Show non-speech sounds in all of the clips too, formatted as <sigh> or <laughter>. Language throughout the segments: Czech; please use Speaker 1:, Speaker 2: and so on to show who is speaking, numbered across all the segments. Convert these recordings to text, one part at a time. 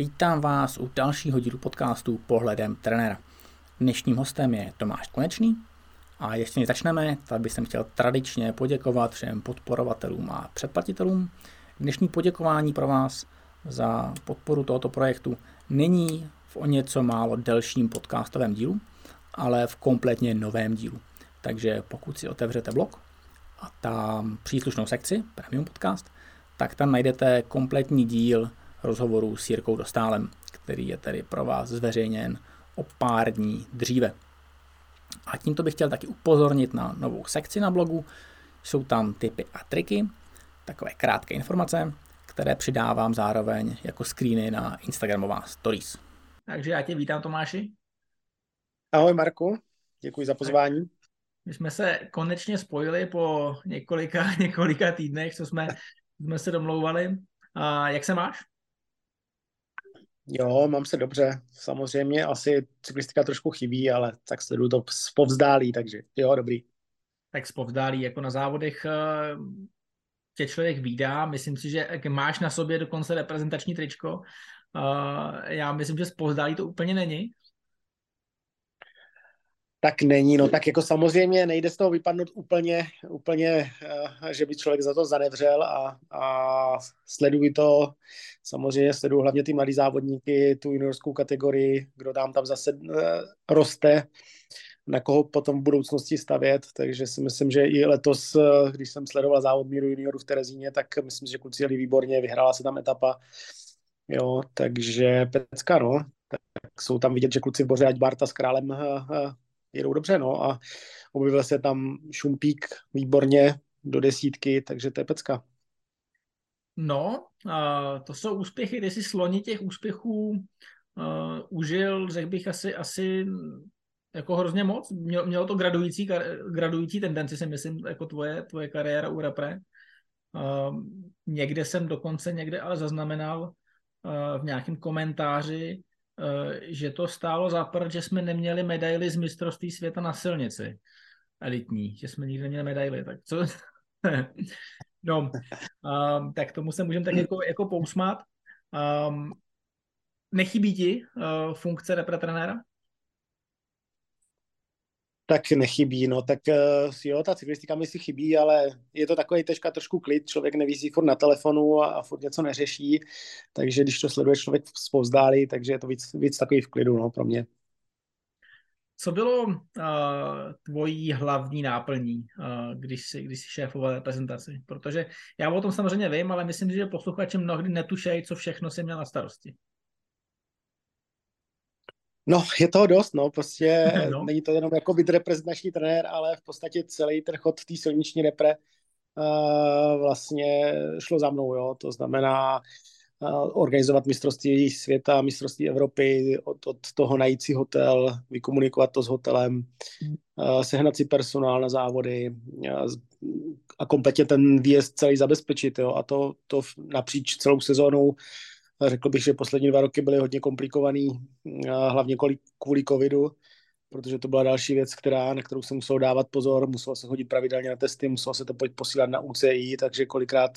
Speaker 1: Vítám vás u dalšího dílu podcastu Pohledem trenéra. Dnešním hostem je Tomáš Konečný a ještě než začneme, tak bych chtěl tradičně poděkovat všem podporovatelům a předplatitelům. Dnešní poděkování pro vás za podporu tohoto projektu není v o něco málo delším podcastovém dílu, ale v kompletně novém dílu. Takže pokud si otevřete blog a tam příslušnou sekci, Premium Podcast, tak tam najdete kompletní díl rozhovoru s Jirkou Dostálem, který je tedy pro vás zveřejněn o pár dní dříve. A tímto bych chtěl taky upozornit na novou sekci na blogu. Jsou tam tipy a triky, takové krátké informace, které přidávám zároveň jako screeny na Instagramová stories. Takže já tě vítám Tomáši.
Speaker 2: Ahoj Marku, děkuji za pozvání.
Speaker 1: My jsme se konečně spojili po několika, <laughs> několika týdnech, co jsme, jsme se domlouvali. A jak se máš?
Speaker 2: Jo, mám se dobře. Samozřejmě asi cyklistika trošku chybí, ale tak sleduju to povzdálí, takže jo, dobrý.
Speaker 1: Tak povzdálí, jako na závodech eh, tě člověk výdá. Myslím si, že máš na sobě dokonce reprezentační tričko. Eh, já myslím, že povzdálí to úplně není
Speaker 2: tak není. No tak jako samozřejmě nejde z toho vypadnout úplně, úplně eh, že by člověk za to zanevřel a, a sleduji to, samozřejmě sleduji hlavně ty mladý závodníky, tu juniorskou kategorii, kdo tam tam zase uh, roste, na koho potom v budoucnosti stavět, takže si myslím, že i letos, eh, když jsem sledoval závod míru juniorů v Terezíně, tak myslím, že kluci jeli výborně, vyhrála se tam etapa, jo, takže pecka, no, tak jsou tam vidět, že kluci v Boře, ať Barta s Králem jedou dobře, no a objevil se tam Šumpík výborně do desítky, takže to je pecka.
Speaker 1: No, a to jsou úspěchy, ty si sloni těch úspěchů uh, užil, řekl bych asi, asi jako hrozně moc. Mělo, mělo to gradující, gradující tendenci, si myslím, jako tvoje, tvoje kariéra u repre. Uh, někde jsem dokonce někde ale zaznamenal uh, v nějakém komentáři, že to stálo za prd, že jsme neměli medaily z mistrovství světa na silnici elitní, že jsme nikdy neměli medaily, tak co? <laughs> no, um, tak tomu se můžeme tak jako, jako pousmát. Um, nechybí ti uh, funkce repretrenéra?
Speaker 2: Tak nechybí, no tak uh, jo, ta cyklistika mi si chybí, ale je to takový teďka trošku klid, člověk nevízí furt na telefonu a, a furt něco neřeší, takže když to sleduje člověk zpovzdálí, takže je to víc, víc takový v klidu, no, pro mě.
Speaker 1: Co bylo uh, tvojí hlavní náplní, uh, když jsi, když jsi šéfoval reprezentaci? Protože já o tom samozřejmě vím, ale myslím, že posluchači mnohdy netušejí, co všechno jsi měl na starosti.
Speaker 2: No, je toho dost, no, prostě <laughs> no. není to jenom jako být reprezentační trenér, ale v podstatě celý ten chod té silniční repre uh, vlastně šlo za mnou, jo, to znamená uh, organizovat mistrovství světa, mistrovství Evropy, od, od toho najít si hotel, vykomunikovat to s hotelem, uh, sehnat si personál na závody uh, a kompletně ten výjezd celý zabezpečit, jo, a to, to napříč celou sezónou Řekl bych, že poslední dva roky byly hodně komplikovaný, hlavně kvůli, covidu, protože to byla další věc, která, na kterou se muselo dávat pozor, muselo se chodit pravidelně na testy, muselo se to posílat na UCI, takže kolikrát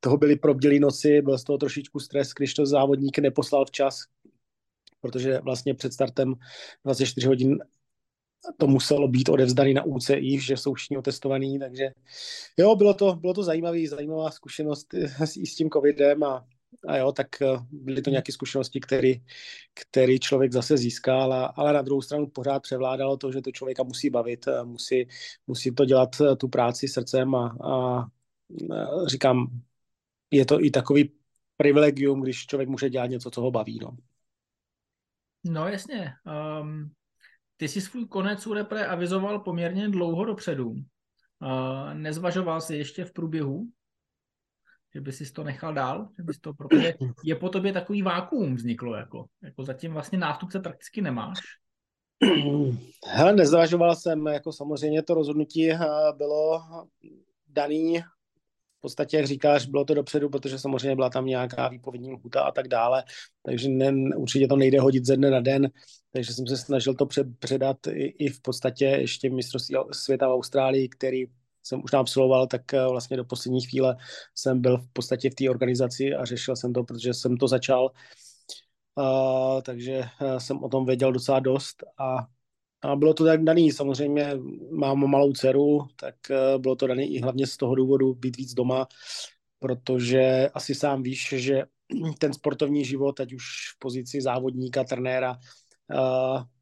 Speaker 2: toho byly probdělý noci, byl z toho trošičku stres, když to závodník neposlal včas, protože vlastně před startem 24 hodin to muselo být odevzdaný na UCI, že jsou všichni otestovaní, takže jo, bylo to, bylo to zajímavý, zajímavá zkušenost i s tím covidem a a jo, tak eh, byly to nějaké zkušenosti, které který člověk zase získal, a, ale na druhou stranu pořád převládalo to, že to člověka musí bavit, eh, musí, musí to dělat eh, tu práci srdcem a, a říkám, je to i takový privilegium, když člověk může dělat něco, co ho baví. No,
Speaker 1: no jasně. Um, ty jsi svůj konec u repre avizoval poměrně dlouho dopředu. Uh, nezvažoval jsi ještě v průběhu že by si to nechal dál, že bys to, protože je po tobě takový vákuum vzniklo, jako, jako zatím vlastně nástupce prakticky nemáš.
Speaker 2: Hele, nezvažoval jsem, jako samozřejmě to rozhodnutí eh, bylo daný v podstatě, jak říkáš, bylo to dopředu, protože samozřejmě byla tam nějaká výpovědní lhuta a tak dále, takže ne, určitě to nejde hodit ze dne na den, takže jsem se snažil to předat i, i v podstatě ještě mistrovství světa v Austrálii, který jsem už absolvoval, tak eh, vlastně do poslední chvíle jsem byl v podstatě v té organizaci a řešil jsem to, protože jsem to začal. Uh, takže jsem o tom věděl docela dost a, a bylo to tak daný, samozřejmě mám malou dceru, tak bylo to daný i hlavně z toho důvodu být víc doma, protože asi sám víš, že <clears throat> ten sportovní život, ať už v pozici závodníka, trenéra,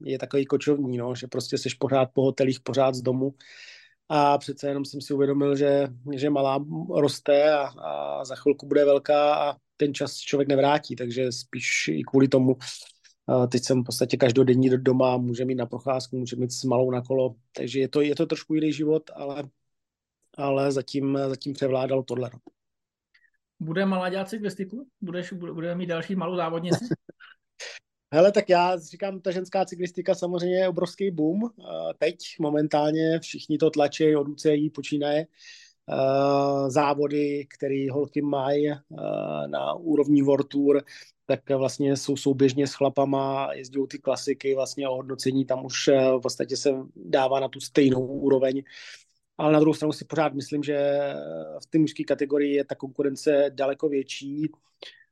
Speaker 2: je takový kočovní, no, že prostě seš pořád po hotelích, pořád z domu a přece jenom jsem si uvědomil, že, že malá roste a, a za chvilku bude velká a ten čas člověk nevrátí, takže spíš i kvůli tomu teď jsem v podstatě každodenní doma, může mít na procházku, může mít s malou na kolo, takže je to, je to trošku jiný život, ale, ale zatím, zatím převládalo tohle. No.
Speaker 1: Bude malá dělat cyklistiku? Budeš, bude, bude mít další malou závodnici? <laughs>
Speaker 2: Hele, tak já říkám, ta ženská cyklistika samozřejmě je obrovský boom. Teď momentálně všichni to tlačí, od UCI počínaje závody, které holky mají na úrovni World Tour, tak vlastně jsou souběžně s chlapama, jezdí ty klasiky, vlastně ohodnocení tam už v podstatě se dává na tu stejnou úroveň. Ale na druhou stranu si pořád myslím, že v té mužské kategorii je ta konkurence daleko větší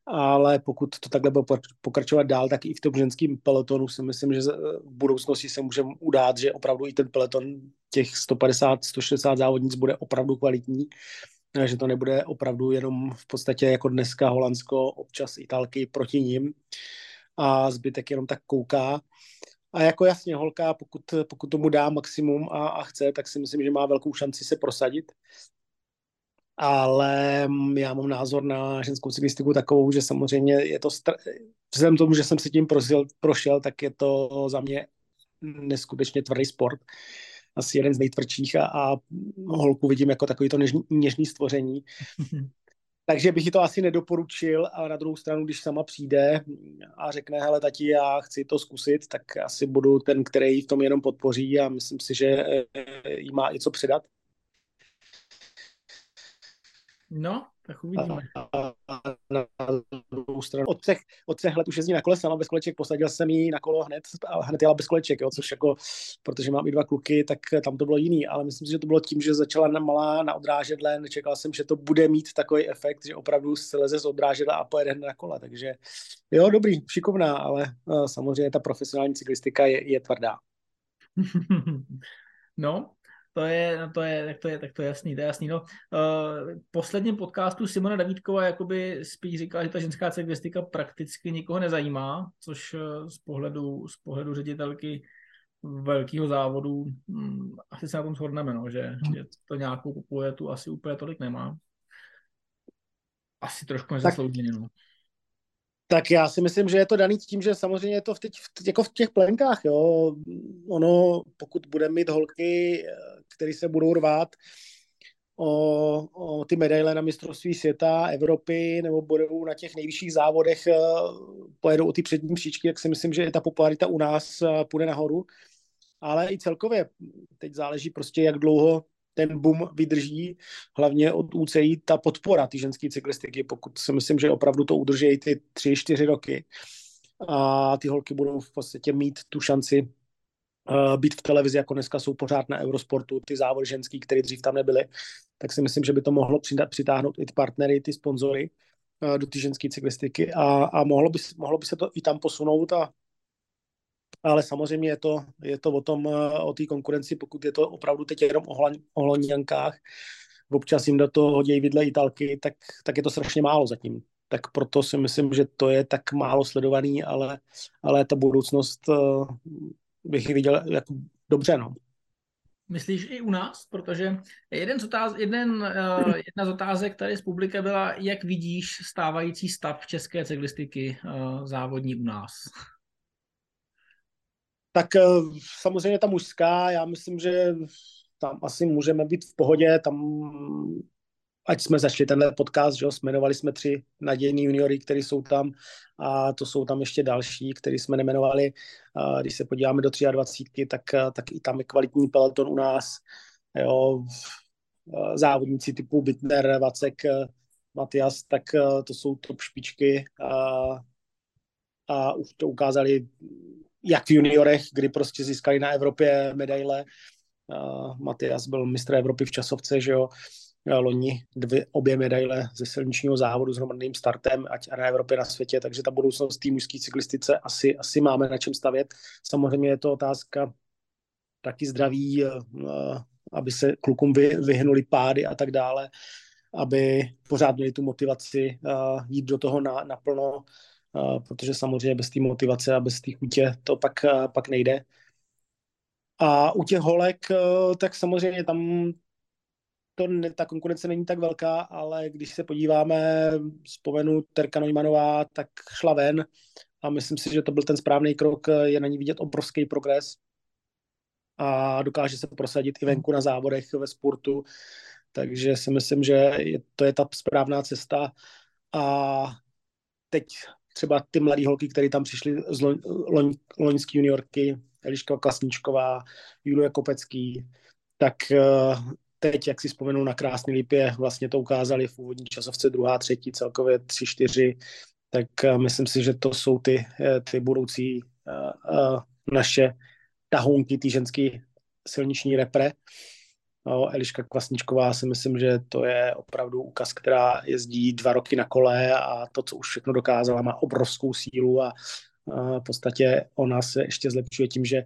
Speaker 2: ale pokud to takhle bude pokračovat dál, tak i v tom ženském pelotonu si myslím, že v budoucnosti se můžeme udát, že opravdu i ten peloton těch 150-160 závodnic bude opravdu kvalitní, že to nebude opravdu jenom v podstatě jako dneska Holandsko, občas Italky proti ním a zbytek jenom tak kouká. A jako jasně, holka, pokud, pokud tomu dá maximum a, a chce, tak si myslím, že má velkou šanci se prosadit ale já mám názor na ženskou cyklistiku takovou, že samozřejmě je to, str- vzhledem tomu, že jsem si tím prošel, prošel, tak je to za mě neskutečně tvrdý sport. Asi jeden z nejtvrdších a, a holku vidím jako takový to něžný, něžný stvoření. <laughs> Takže bych ji to asi nedoporučil, ale na druhou stranu, když sama přijde a řekne, hele tati, já chci to zkusit, tak asi budu ten, který ji v tom jenom podpoří a myslím si, že eh, jí má i co předat.
Speaker 1: No, tak uvidíme. A,
Speaker 2: na druhou stranu od třech, od třech let už jezdí na kole sama bez koleček, posadil jsem jí na kolo hned a hned jela bez koleček, jo, což jako, protože mám i dva kluky, tak tam to bylo jiný, ale myslím si, že to bylo tím, že začala na malá na odrážedle, nečekal jsem, že to bude mít takový efekt, že opravdu se leze z odrážedla a pojede hned na kole, takže jo, dobrý, šikovná, ale no, samozřejmě ta profesionální cyklistika je, je tvrdá. <laughs>
Speaker 1: No, to je, no to je, tak to je, tak to je jasný, to je jasný. No, uh, posledním podcastu Simona Davídková jakoby spíš říkala, že ta ženská cyklistika prakticky nikoho nezajímá, což uh, z pohledu, z pohledu ředitelky velkého závodu um, asi se na tom shodneme, no, že, že to nějakou popularitu asi úplně tolik nemá. Asi trošku nezaslouženě, no.
Speaker 2: Tak já si myslím, že je to daný tím, že samozřejmě je to v teď, jako v těch plenkách, jo. Ono, pokud bude mít holky, které se budou rvát o, o ty medaile na mistrovství světa, Evropy, nebo budou na těch nejvyšších závodech, eh, pojedou o ty přední příčky, tak si myslím, že ta popularita u nás eh, půjde nahoru. Ale i celkově teď záleží prostě, jak dlouho ten boom vydrží, hlavně od UCI ta podpora ty ženské cyklistiky, pokud si myslím, že opravdu to udrží ty tři, čtyři roky. A ty holky budou v podstatě mít tu šanci uh, být v televizi, jako dneska jsou pořád na Eurosportu, ty závody ženský, které dřív tam nebyly, tak si myslím, že by to mohlo přitáhnout i ty partnery, ty sponzory uh, do té ženské cyklistiky. A, a mohlo, by, mohlo by se to i tam posunout a ale samozřejmě je to, je to o tom, eh, o té konkurenci, pokud je to opravdu teď jenom o hloniankách, občas jim do toho hodí vidle Italky, tak, tak je to strašně málo zatím. Tak proto si myslím, že to je tak málo sledovaný, ale, ale ta budoucnost uh, bych ji viděl jako dobře, no.
Speaker 1: Myslíš i u nás? Protože jeden z otáz, jeden, uh, jedna z otázek tady z publika byla, jak vidíš stávající stav české cyklistiky uh, závodní u nás?
Speaker 2: Tak eh, samozřejmě ta mužská, já myslím, že tam asi můžeme být v pohodě, tam ať jsme začali tenhle podcast, že jmenovali jsme tři nadějní juniory, kteří jsou tam a to jsou tam ještě další, který jsme nemenovali. A když se podíváme do 23, tak, eh, tak i tam je kvalitní peloton u nás. Jo, eh, závodníci typu Bitner, Vacek, Matias, tak to jsou top špičky a, a už to ukázali jak v juniorech, kdy prostě získali na Evropě medaile. Uh, Matias byl mistr Evropy v časovce, že jo. loni dvě, obě medaile ze silničního závodu s hromadným startem, ať na Evropě, na světě, takže ta budoucnost té mužské cyklistice asi, asi máme na čem stavět. Samozřejmě je to otázka taky zdraví, aby se klukům vy, vyhnuli pády a tak dále, aby pořád měli tu motivaci jít do toho na, naplno, protože samozřejmě bez té motivace a bez té chutě to pak, pak nejde. A u těch holek, tak samozřejmě tam to ta konkurence není tak velká, ale když se podíváme, vzpomenu Terka Neumannová, tak šla ven a myslím si, že to byl ten správný krok, je na ní vidět obrovský progres a dokáže se prosadit i venku na závodech ve sportu, takže si myslím, že je, to je ta správná cesta a teď třeba ty mladé holky, které tam přišly z loň, loň, loňský juniorky, Eliška Klasničková, Julia Kopecký, tak eh, teď, jak si vzpomenu na krásný lípě, vlastně to ukázali v úvodní časovce druhá, třetí, celkově tři, čtyři, tak eh, myslím si, že to jsou ty, eh, ty budoucí naše tahounky, ty ženský silniční repre. No, Eliška Kvasničková si myslím, že to je opravdu úkaz, která jezdí dva roky na kole a to, co už všechno dokázala, má obrovskou sílu a, a v podstatě ona se ještě zlepšuje tím, že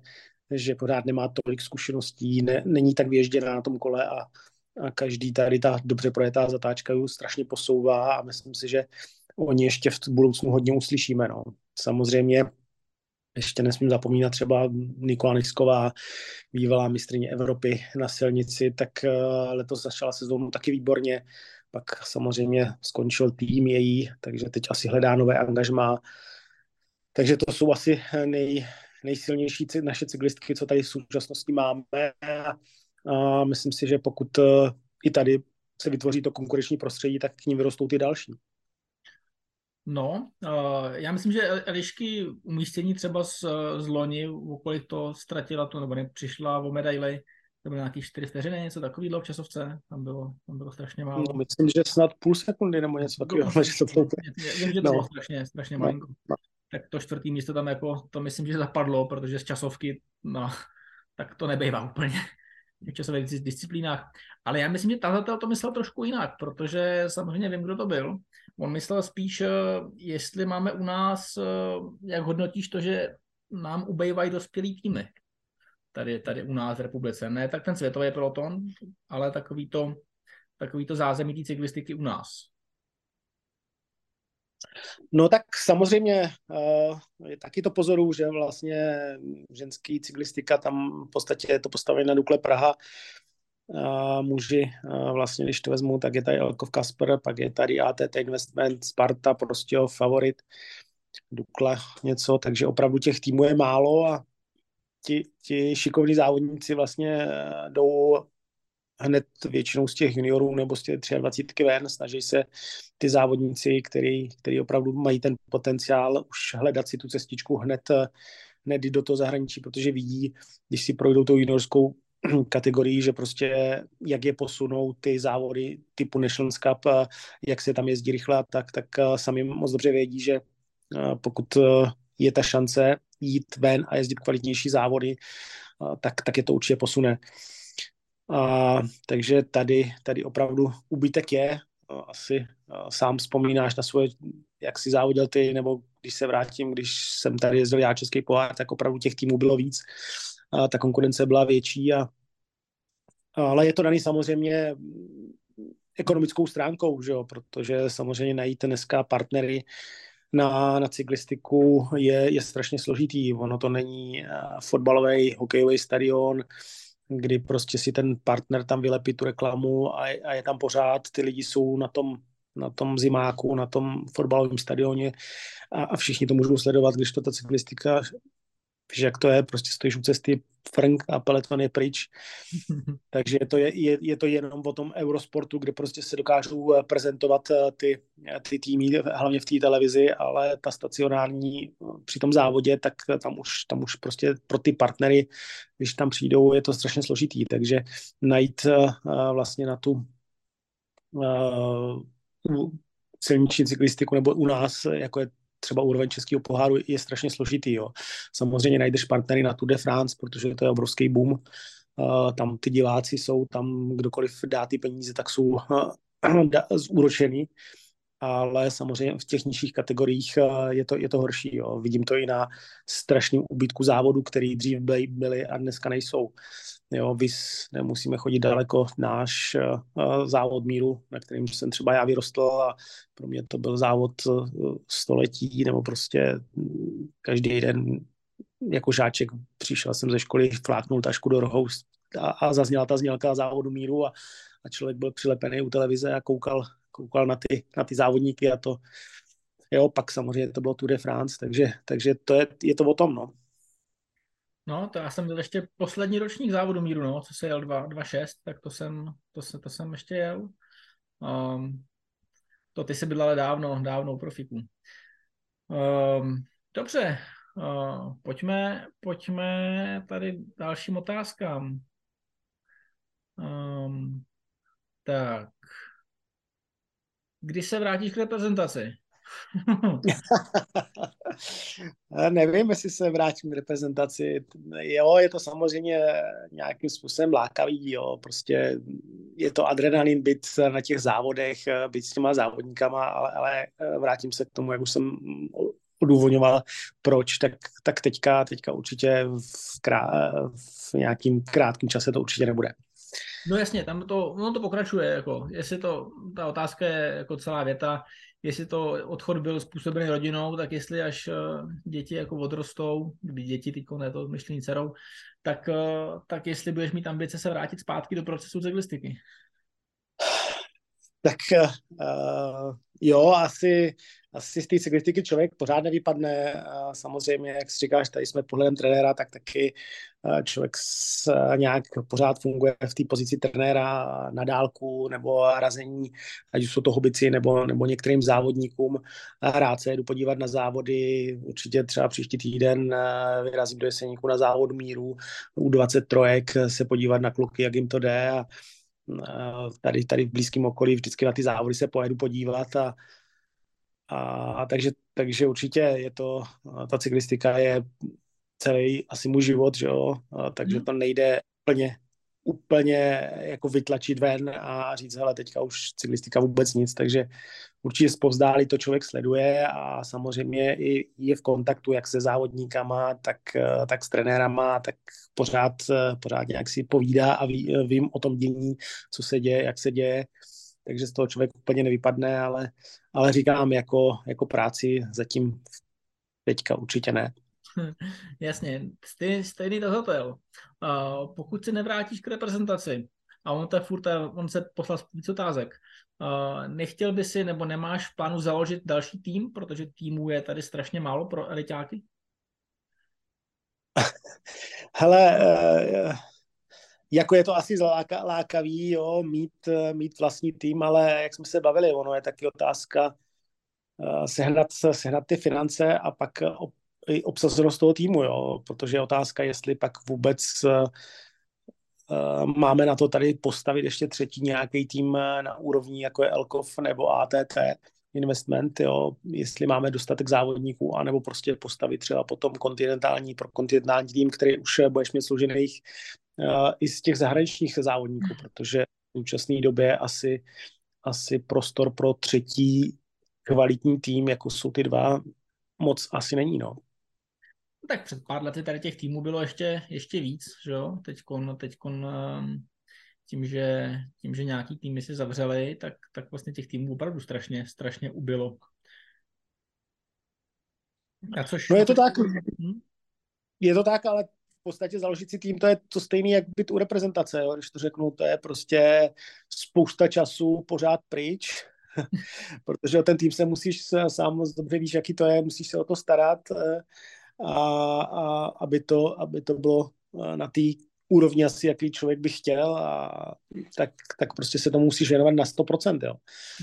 Speaker 2: že pořád nemá tolik zkušeností, ne, není tak věžděná na tom kole a, a každý tady ta dobře projetá zatáčka ju strašně posouvá a myslím si, že oni ještě v budoucnu hodně uslyšíme. No. Samozřejmě ještě nesmím zapomínat třeba Nikola Nisková, bývalá mistrině Evropy na silnici, tak eh, letos začala sezónu taky výborně, pak samozřejmě skončil tým její, takže teď asi hledá nové angažmá. Takže to jsou asi nej, nejsilnější naše cyklistky, co tady v současnosti máme. A myslím si, že pokud e, i tady se vytvoří to konkurenční prostředí, tak k ním vyrostou ty další.
Speaker 1: No, uh, já myslím, že Elišky umístění třeba z, z loni, okolik to ztratila to, nebo nepřišla o medaily, to bylo nějakých 4 vteřiny, něco takového v časovce, tam bylo, tam bylo strašně málo.
Speaker 2: No, myslím, že snad půl sekundy nebo něco takového.
Speaker 1: Vím, že to no. bylo strašně, strašně no. malinko. No tak to čtvrtý místo tam jako, to myslím, že zapadlo, protože z časovky, no, <laughs> tak to nebejvá úplně v časových disciplínách. Ale já myslím, že tazatel to myslel trošku jinak, protože samozřejmě vím, kdo to byl. On myslel spíš, eh, jestli máme u nás, eh, jak hodnotíš to, že nám ubejvají dospělý týmy. Tady, tady u nás v republice. Ne tak ten světový peloton, ale takový to, takový to zázemí té cyklistiky u nás.
Speaker 2: No tak samozřejmě uh, taky to pozoru, že vlastně ženský cyklistika tam v podstatě je to postavené na Dukle Praha. Uh, muži, uh, vlastně když to vezmu, tak je tady Elkov Kasper, pak je tady ATT Investment, Sparta, prostě favorit, Dukla něco, takže opravdu těch týmů je málo a ti, ti šikovní závodníci vlastně jdou hned většinou z těch juniorů nebo z těch 23 ven, snaží se ty závodníci, který, který opravdu mají ten potenciál, už hledat si tu cestičku hned, hned do toho zahraničí, protože vidí, když si projdou tou juniorskou <clears throat> kategorii, že prostě jak je posunou ty závody typu Nations Cup, jak se tam jezdí rychle, tak, tak sami moc dobře vědí, že pokud je ta šance jít ven a jezdit kvalitnější závody, tak, tak je to určitě posune. A, takže tady, tady opravdu úbytek je. Asi sám vzpomínáš na svoje, jak si závodil ty, nebo když se vrátím, když jsem tady jezdil já Český pohár, tak opravdu těch týmů bylo víc. A ta konkurence byla větší. A, ale je to daný samozřejmě ekonomickou stránkou, že jo? protože samozřejmě najít dneska partnery na, na cyklistiku je, je strašně složitý. Ono to není fotbalový, hokejový stadion, kdy prostě si ten partner tam vylepí tu reklamu a, a je tam pořád, ty lidi jsou na tom, na tom zimáku, na tom fotbalovém stadioně a, a všichni to můžou sledovat, když to ta cyklistika Víš, jak to je, prostě stojíš u cesty, Frank a peleton je pryč. <laughs> Takže je to, je, je, je to jenom o tom eurosportu, kde prostě se dokážou eh, prezentovat eh, ty, eh, ty týmy, hlavně v té televizi, ale ta stacionární při tom závodě, tak tam už, tam už prostě pro ty partnery, když tam přijdou, je to strašně složitý. Takže najít vlastně na tu silniční cyklistiku nebo u nás, jako je třeba úroveň českého poháru je strašně složitý. Jo. Samozřejmě najdeš partnery na Tour de France, protože to je obrovský boom, tam ty diváci jsou, tam kdokoliv dá ty peníze, tak jsou <clears throat> zúročený ale samozřejmě v těch nižších kategoriích eh, je to, je to horší. Jo. Vidím to i na strašném ubytku závodu, který dřív byly a dneska nejsou. Jo, vys, nemusíme chodit daleko, náš uh, závod míru, na kterým jsem třeba já vyrostl a pro mě to byl závod uh, století, nebo prostě mm, každý den jako žáček přišel jsem ze školy, fláknul tašku do rohou a, a zazněla ta znělka závodu míru a, a člověk byl přilepený u televize a koukal, koukal na ty, na ty závodníky a to, jo, pak samozřejmě to bylo Tour de France, takže, takže to je, je to o tom, no.
Speaker 1: No, to já jsem byl ještě poslední ročník závodu míru, no, co se jel 2.6, tak to jsem, to, se, to jsem ještě jel. Um, to ty se bydlali dávno, dávno profiku. Um, dobře, uh, pojďme, pojďme tady dalším otázkám. Um, tak, Kdy se vrátíš k reprezentaci? <laughs>
Speaker 2: Nevím, jestli se vrátím k reprezentaci. Jo, je to samozřejmě nějakým způsobem lákavý, jo. Prostě je to adrenalin být na těch závodech, být s těma závodníkama, ale, ale vrátím se k tomu, jak už jsem odůvodňoval, proč, tak, tak teďka, teďka určitě v, krá, v nějakým krátkém čase to určitě nebude.
Speaker 1: No jasně, tam to, no to pokračuje, jako, jestli to, ta otázka je jako celá věta, jestli to odchod byl způsobený rodinou, tak jestli až uh, děti jako odrostou, kdyby děti teď ne to myšlení dcerou, tak, uh, tak jestli budeš mít ambice se vrátit zpátky do procesu cyklistiky.
Speaker 2: Tak uh, jo, asi, asi z té cyklistiky člověk pořád nevypadne. Samozřejmě, jak si říkáš, tady jsme pohledem trenéra, tak taky člověk s, nějak pořád funguje v té pozici trenéra na dálku nebo razení, ať už jsou to hobici nebo, nebo některým závodníkům. Rád se jdu podívat na závody, určitě třeba příští týden vyrazím do Jeseníku na závod míru u 23 se podívat na kluky, jak jim to jde a tady, tady v blízkém okolí vždycky na ty závody se pojedu podívat a, a takže, takže určitě je to, ta cyklistika je celý asi můj život, že jo, a, takže hmm. to nejde úplně úplně jako vytlačit ven a říct, hele, teďka už cyklistika vůbec nic, takže určitě zpovzdálí to člověk sleduje a samozřejmě i je v kontaktu jak se závodníkama, tak, tak s trenérama, tak pořád, pořád nějak si povídá a ví, vím o tom dění, co se děje, jak se děje, takže z toho člověk úplně nevypadne, ale, ale říkám, jako, jako práci zatím teďka určitě ne.
Speaker 1: Jasně, Stej, stejný to hotel. Uh, pokud se nevrátíš k reprezentaci, a on, to furt, on se poslal víc otázek, uh, nechtěl by si nebo nemáš v plánu založit další tým, protože týmů je tady strašně málo pro elitáky? <laughs>
Speaker 2: Hele, uh, jako je to asi láka, lákavý, jo, mít, mít vlastní tým, ale jak jsme se bavili, ono je taky otázka uh, sehnat, sehnat ty finance a pak i obsazenost toho týmu, jo, protože je otázka, jestli pak vůbec uh, máme na to tady postavit ještě třetí nějaký tým eh, na úrovni, jako je Elkov nebo ATT investment, jo, jestli máme dostatek závodníků, anebo prostě postavit třeba potom kontinentální, pro kontinentální tým, který už budeš mít složených i z těch zahraničních závodníků, protože v současné době asi, asi prostor pro třetí kvalitní tým, jako jsou ty dva, moc asi není, no
Speaker 1: tak před pár lety tady těch týmů bylo ještě, ještě víc, že jo? Teďkon, teďkon ehm, tím, že, tím, že nějaký týmy si zavřeli, tak, tak vlastně těch týmů opravdu strašně, strašně ubylo.
Speaker 2: A což, no je to tak. Hm? Je to tak, ale v podstatě založit si tým, to je to stejné, jak být u reprezentace, jo? když to řeknu, to je prostě spousta času pořád pryč, <laughs> protože o ten tým se musíš sám dobře víš, jaký to je, musíš se o to starat, eh, a, a aby, to, aby to bylo eh, na té úrovni asi, jaký člověk by chtěl a tak, tak prostě se tomu musíš věnovat na 100%, jo.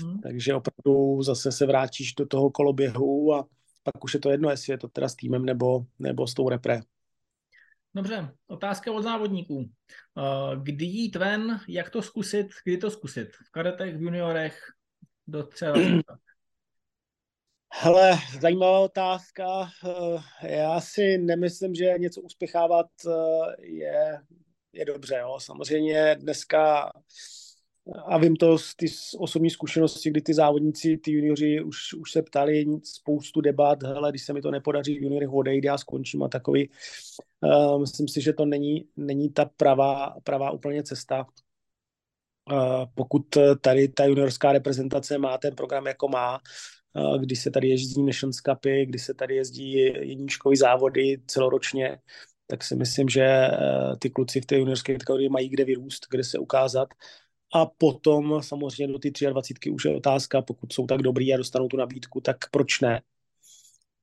Speaker 2: Hmm. Takže opravdu zase se vrátíš do toho koloběhu a pak už je to jedno, jestli je to teda s týmem nebo, nebo s tou repre.
Speaker 1: Dobře, otázka od závodníků. Eh, kdy jít ven, jak to zkusit, kdy to zkusit? V karetech, v juniorech, do třeba <clears throat>
Speaker 2: Hele, zajímavá otázka. Eh, já si nemyslím, že něco uspěchávat eh, je je dobře. Jo. Samozřejmě dneska a vím to z ty osobní zkušenosti, kdy ty závodníci, ty junioři už, už se ptali spoustu debat, hele, když se mi to nepodaří, juniory odejde, já skončím a takový. Uh, myslím si, že to není, není ta pravá, pravá úplně cesta. Uh, pokud tady ta juniorská reprezentace má ten program, jako má, uh, kdy se tady jezdí Nations Cupy, kdy se tady jezdí jedničkové závody celoročně, tak si myslím, že ty kluci v té juniorské kategorii mají kde vyrůst, kde se ukázat a potom samozřejmě do ty 23 už je otázka, pokud jsou tak dobrý a dostanou tu nabídku, tak proč ne?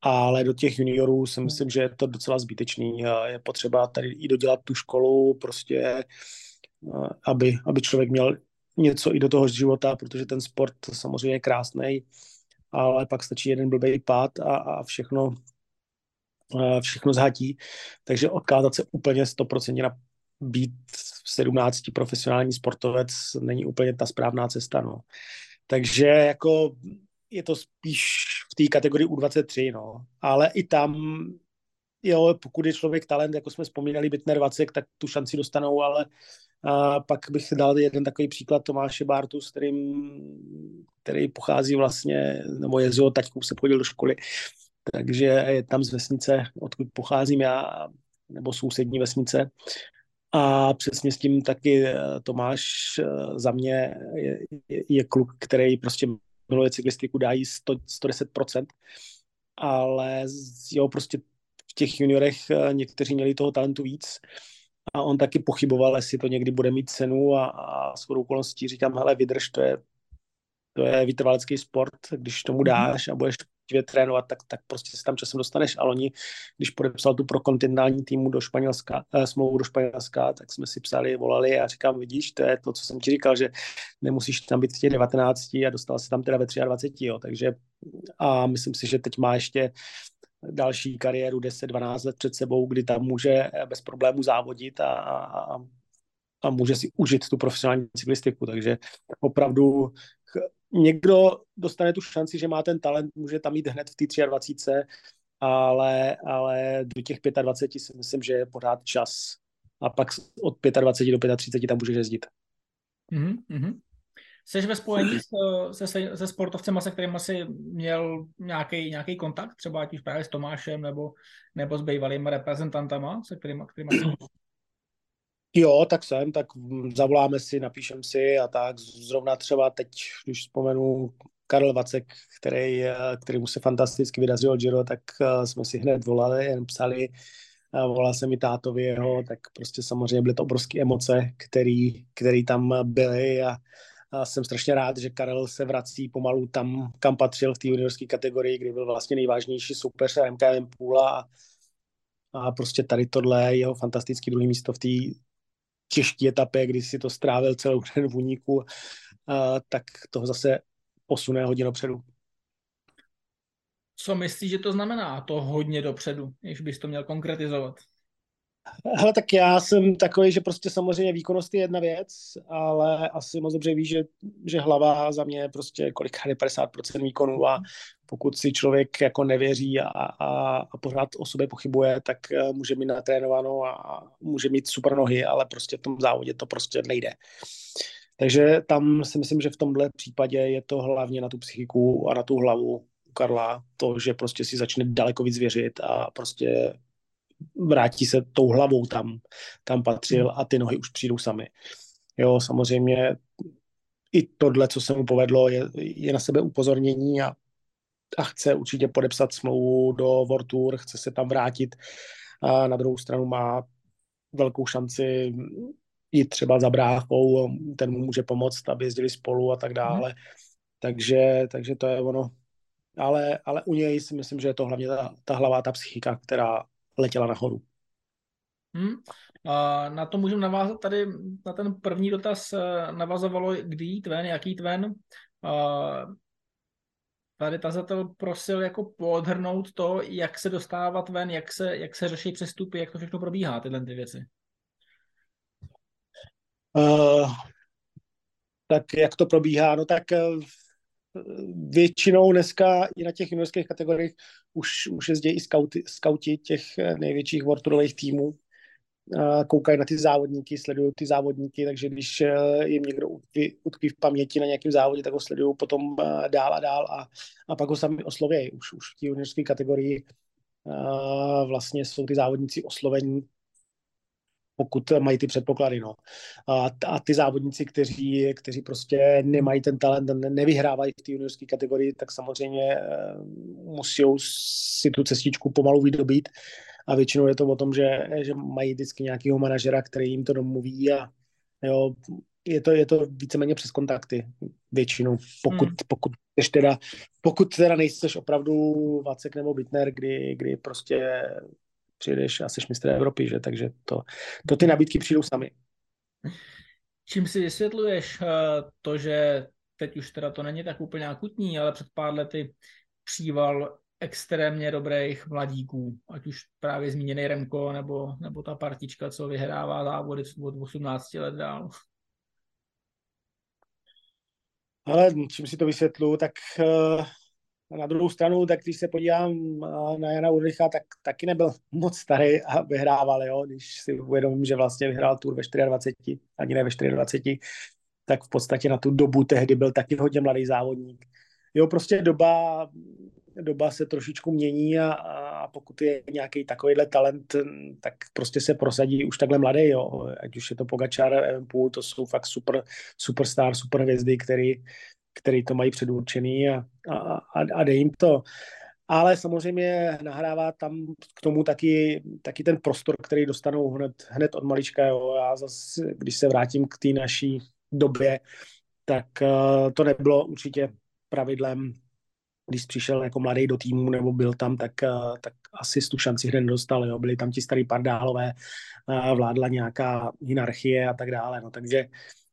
Speaker 2: Ale do těch juniorů si myslím, že je to docela zbytečný. Je potřeba tady i dodělat tu školu, prostě, aby, aby člověk měl něco i do toho života, protože ten sport samozřejmě je krásný, ale pak stačí jeden blbý pád a, a všechno, všechno zhatí. Takže odkázat se úplně 100% na být v 17 profesionální sportovec není úplně ta správná cesta. No. Takže jako je to spíš v té kategorii U23, no. Ale i tam, jo, pokud je člověk talent, jako jsme vzpomínali, Bitner Vacek, tak tu šanci dostanou, ale a pak bych dal jeden takový příklad Tomáše Bartu, s kterým, který pochází vlastně, nebo je z jeho taťku, se chodil do školy, takže je tam z vesnice, odkud pocházím já, nebo sousední vesnice a přesně s tím taky eh, Tomáš eh, za mě je, je, je kluk, který prostě miluje cyklistiku, dá jí 100, 110%, ale jo, prostě v těch juniorech eh, někteří měli toho talentu víc a on taky pochyboval, jestli to někdy bude mít cenu a, a s okolností říkám, hele, vydrž, to je, to je vytrvalecký sport, když tomu mhm. dáš a budeš poctivě trénovat, tak, tak prostě se tam časem dostaneš. A oni, když podepsal tu pro kontinentální týmu do Španělska, eh, smlouvu do Španělska, tak jsme si psali, volali a říkám, vidíš, to je to, co jsem ti říkal, že nemusíš tam být v těch 19 a dostal se tam teda ve 23, jo. takže a myslím si, že teď má ještě další kariéru 10-12 let před sebou, kdy tam může bez problémů závodit a, a, a může si užít tu profesionální cyklistiku, takže opravdu někdo dostane tu šanci, že má ten talent, může tam jít hned v té 23, ale, ale do těch 25 si myslím, že je pořád čas. A pak od 25 do 35 tam můžeš jezdit.
Speaker 1: Mm-hmm. Jsi ve spojení se, se, se sportovcem, se kterým asi měl nějaký, kontakt, třeba ať už právě s Tomášem nebo, nebo s bývalými reprezentantama, se kterými, kterými
Speaker 2: Jo, tak jsem, tak zavoláme si, napíšem si a tak. Zrovna třeba teď, když vzpomenu Karel Vacek, který, který mu se fantasticky vydařilo Giro, tak eh, jsme si hned volali, jen psali, volal se mi tátovi jeho, tak prostě samozřejmě byly to obrovské emoce, který, který tam byly a, a jsem strašně rád, že Karel se vrací pomalu tam, kam patřil v té juniorské kategorii, kdy byl vlastně nejvážnější soupeř MKM Půla a, a prostě tady tohle jeho fantastický druhý místo v té těžké etapě, kdy si to strávil celou <laughs> den v úniku, tak to zase posune hodně dopředu.
Speaker 1: Co myslíš, že to znamená, to hodně dopředu, když bys to měl konkretizovat?
Speaker 2: Hele, tak já jsem takový, že prostě samozřejmě výkonnost je jedna věc, ale asi moc dobře víš, že, že hlava za mě je prostě kolik 50% výkonu a pokud si člověk jako nevěří a, a, a pořád o sobě pochybuje, tak eh, může mít natrénováno a může mít super nohy, ale prostě v tom závodě to prostě nejde. Takže tam si myslím, že v tomhle případě je to hlavně na tu psychiku a na tu hlavu Karla, to, že prostě si začne daleko víc věřit a prostě vrátí se tou hlavou tam, tam patřil a ty nohy už přijdou sami. Jo, samozřejmě i tohle, co se mu povedlo, je, je na sebe upozornění a, a chce určitě podepsat smlouvu do World Tour, chce se tam vrátit a na druhou stranu má velkou šanci jít třeba za bráchou, ten mu může pomoct, aby jezdili spolu a tak dále. Mm. Takže, takže to je ono. Ale, ale u něj si myslím, že je to hlavně ta, ta hlava, ta psychika, která letěla nahoru.
Speaker 1: Hmm. A na to můžeme navázat tady, na ten první dotaz eh, navazovalo, kdy jít ven, jaký ven. A tady tazatel prosil jako podhrnout to, jak se dostávat ven, jak se, jak se řeší přestupy, jak to všechno probíhá, tyhle ty věci.
Speaker 2: Uh, tak jak to probíhá? No tak uh, většinou dneska i na těch juniorských kategoriích už, už jezdí i scouti, scouti těch největších worldtourových týmů, koukají na ty závodníky, sledují ty závodníky, takže když jim někdo utkví, v paměti na nějakém závodě, tak ho sledují potom dál a dál a, a pak ho sami oslovějí. Už, už v té juniorské kategorii vlastně jsou ty závodníci oslovení pokud mají ty předpoklady. No. A, a ty závodníci, kteří, kteří prostě nemají ten talent, nevyhrávají v té juniorské kategorii, tak samozřejmě uh, musí si tu cestičku pomalu vydobít. A většinou je to o tom, že, že mají vždycky nějakého manažera, který jim to domluví a jo, je to, je to víceméně přes kontakty většinou, pokud, hmm. pokud, teda, pokud teda nejseš opravdu Vacek nebo Bitner, kdy, kdy prostě přijedeš a jsi mistr Evropy, že? takže to, to ty nabídky přijdou sami.
Speaker 1: Čím si vysvětluješ uh, to, že teď už teda to není tak úplně akutní, ale před pár lety příval extrémně dobrých mladíků, ať už právě zmíněný Remko, nebo, nebo ta partička, co vyhrává závody od 18 let dál.
Speaker 2: Ale čím si to vysvětlu, tak uh, na druhou stranu, tak když se podívám na Jana Urlicha, tak taky nebyl <laughs> moc starý a vyhrával, jo? když si uvědomím, že vlastně vyhrál Tour ve 24, ani ne ve 24, tak v podstatě na tu dobu tehdy byl taky hodně mladý závodník. Jo, prostě doba, doba se trošičku mění a, a pokud je nějaký takovýhle talent, tak prostě se prosadí už takhle mladý, jo. Ať už je to Pogačar, Půl, to jsou fakt super, superstar, super hvězdy, který, který to mají předurčený a, a, a, dej jim to. Ale samozřejmě nahrává tam k tomu taky, taky ten prostor, který dostanou hned, hned od malička. Jo. Já zase, když se vrátím k té naší době, tak uh, to nebylo určitě pravidlem, když přišel jako mladý do týmu nebo byl tam, tak, uh, tak asi tu šanci hned nedostal. Jo. Byli tam ti starý pardálové, uh, vládla nějaká hierarchie a tak dále. No. Takže Eh,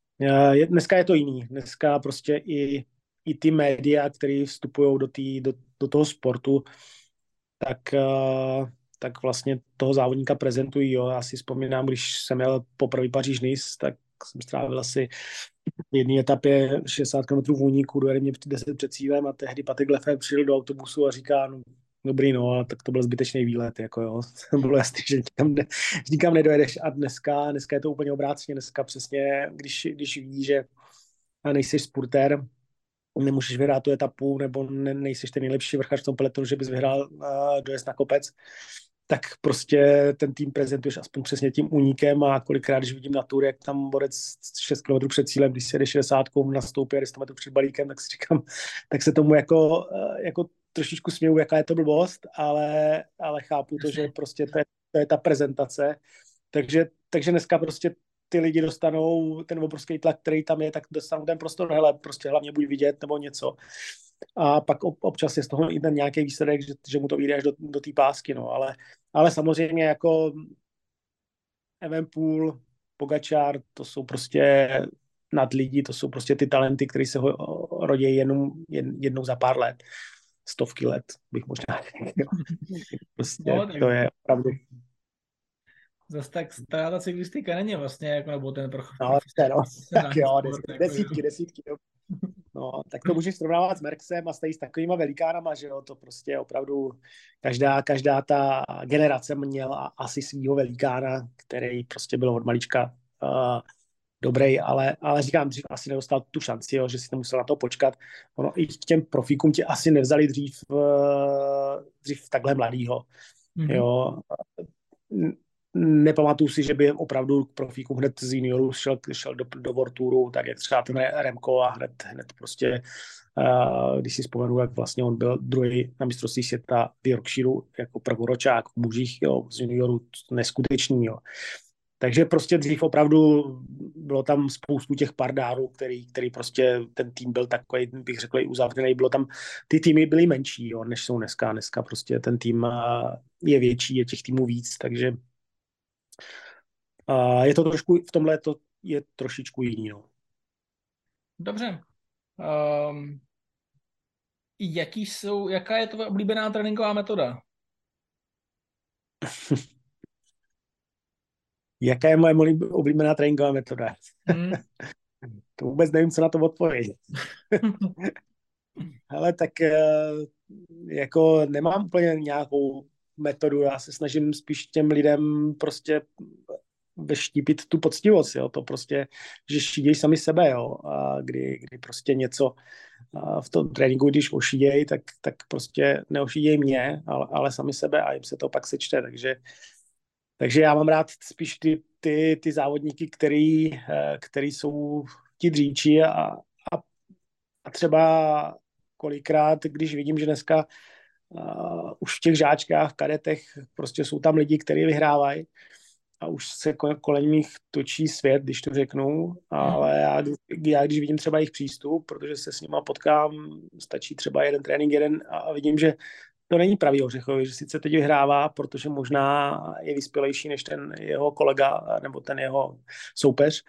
Speaker 2: je, dneska je to jiný. Dneska prostě i, i ty média, které vstupují do, tý, do, do toho sportu, tak, uh, tak vlastně toho závodníka prezentují. Jo. Já si vzpomínám, když jsem měl poprvé paříž nice tak jsem strávil asi v jedné etapě 60 km v úniku, dojeli mě 10 před cílem a tehdy Patrik Lefebvre přijel do autobusu a říká, no, dobrý, no, a tak to byl zbytečný výlet, jako jo. <laughs> Bylo jasný, že nikam, ne, nikam nedojedeš. A dneska, dneska je to úplně obráceně, dneska přesně, když, když vidíš, že nejsi spurtér, nemůžeš vyhrát tu etapu, nebo ne, nejsiš ten nejlepší vrchař v tom peletonu, že bys vyhrál uh, dojezd na kopec, tak prostě ten tým prezentuješ aspoň přesně tím únikem. A kolikrát, když vidím na tur, jak tam borec 6 km před cílem, když se jede 60, nastoupí a 100 metrů před balíkem, tak si říkám, tak se tomu jako, jako trošičku směju, jaká je to blbost, ale, ale chápu to, že prostě to je, to je ta prezentace. Takže, takže dneska prostě ty lidi dostanou ten obrovský tlak, který tam je, tak dostanou ten prostor, hele, prostě hlavně buď vidět nebo něco. A pak občas je z toho i ten nějaký výsledek, že, že mu to vyjde až do, do té pásky, no, ale, ale samozřejmě jako Evenpool, Pogačár, to jsou prostě nad lidi, to jsou prostě ty talenty, které se ho, rodí jenom jen, jednou za pár let stovky let, bych možná <laughs> prostě no, to je opravdu.
Speaker 1: Zase tak stará ta cyklistika není vlastně, jako, nebo ten pro...
Speaker 2: No, prostě, no, <laughs> tak jo, desítky, jako, desítky, desítky, jo. No, tak to můžeš srovnávat s Merksem a s takovýma velikánama, že jo, to prostě opravdu každá, každá ta generace měla asi svýho velikána, který prostě byl od malička uh, dobrý, ale, ale říkám, dřív asi nedostal tu šanci, jo, že si to musel na to počkat. Ono i k těm profíkům tě asi nevzali dřív, uh, dřív takhle mladýho. Mm-hmm. Jo. Nepamatuju si, že by opravdu k profíkům hned z juniorů šel, šel do, do World Touru, tak jak třeba ten Remko a hned, hned prostě, uh, když si vzpomenu, jak vlastně on byl druhý na mistrovství světa v Yorkshireu jako prvoročák v mužích, jo, z juniorů neskutečný, jo. Takže prostě dřív opravdu bylo tam spoustu těch pardárů, který, který prostě ten tým byl takový, bych řekl, i uzavřený. Bylo tam, ty týmy byly menší, jo, než jsou dneska. Dneska prostě ten tým je větší, je těch týmů víc, takže a je to trošku, v tomhle to je trošičku jiný, no.
Speaker 1: Dobře. Um, jaký jsou, jaká je tvoje oblíbená tréninková metoda? <laughs>
Speaker 2: Jaká je moje oblíbená tréninková metoda? Hmm. <laughs> to vůbec nevím, co na to odpovědět. <laughs> Ale tak eh, jako nemám úplně nějakou metodu, já se snažím spíš těm lidem prostě veštípit tu poctivost, jo, to prostě, že šídějí sami sebe, jo, a kdy, kdy prostě něco v tom tréninku, když ošídějí, tak, tak prostě neošídějí mě, ale, ale sami sebe a jim se to pak sečte, takže takže já mám rád spíš ty, ty, ty závodníky, který, eh, který jsou ti dříči a, a, a třeba kolikrát, když vidím, že dneska uh, už v těch žáčkách, v kadetech, prostě jsou tam lidi, kteří vyhrávají a už se kolem nich točí svět, když to řeknu, ale já, já když vidím třeba jejich přístup, protože se s nima potkám, stačí třeba jeden trénink, jeden a vidím, že to není pravý Ořechový, že sice teď vyhrává, protože možná je vyspělejší než ten jeho kolega nebo ten jeho soupeř,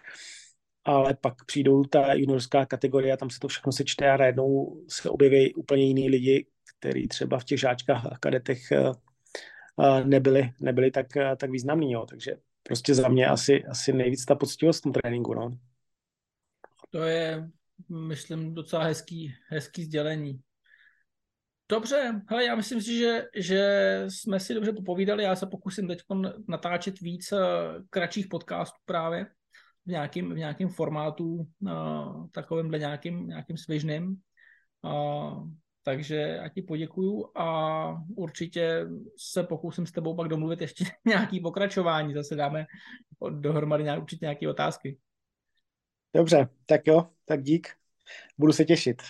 Speaker 2: ale pak přijdou ta juniorská kategorie a tam se to všechno sečte a najednou se objeví úplně jiný lidi, kteří třeba v těch žáčkách a kadetech eh, eh, nebyli, nebyli tak, eh, tak významní. Jo. Takže prostě za mě asi, asi nejvíc ta poctivost v tom tréninku. No.
Speaker 1: To je, myslím, docela hezký, hezký sdělení. Dobře, hele, já myslím si, že, že jsme si dobře popovídali. Já se pokusím teď natáčet víc kratších podcastů právě v nějakém, v nějakém formátu, uh, takovýmhle nějakým, nějakým svižným. Uh, takže já ti poděkuju a určitě se pokusím s tebou pak domluvit ještě <laughs> nějaký pokračování. Zase dáme dohromady nějak, určitě nějaké otázky.
Speaker 2: Dobře, tak jo, tak dík. Budu se těšit.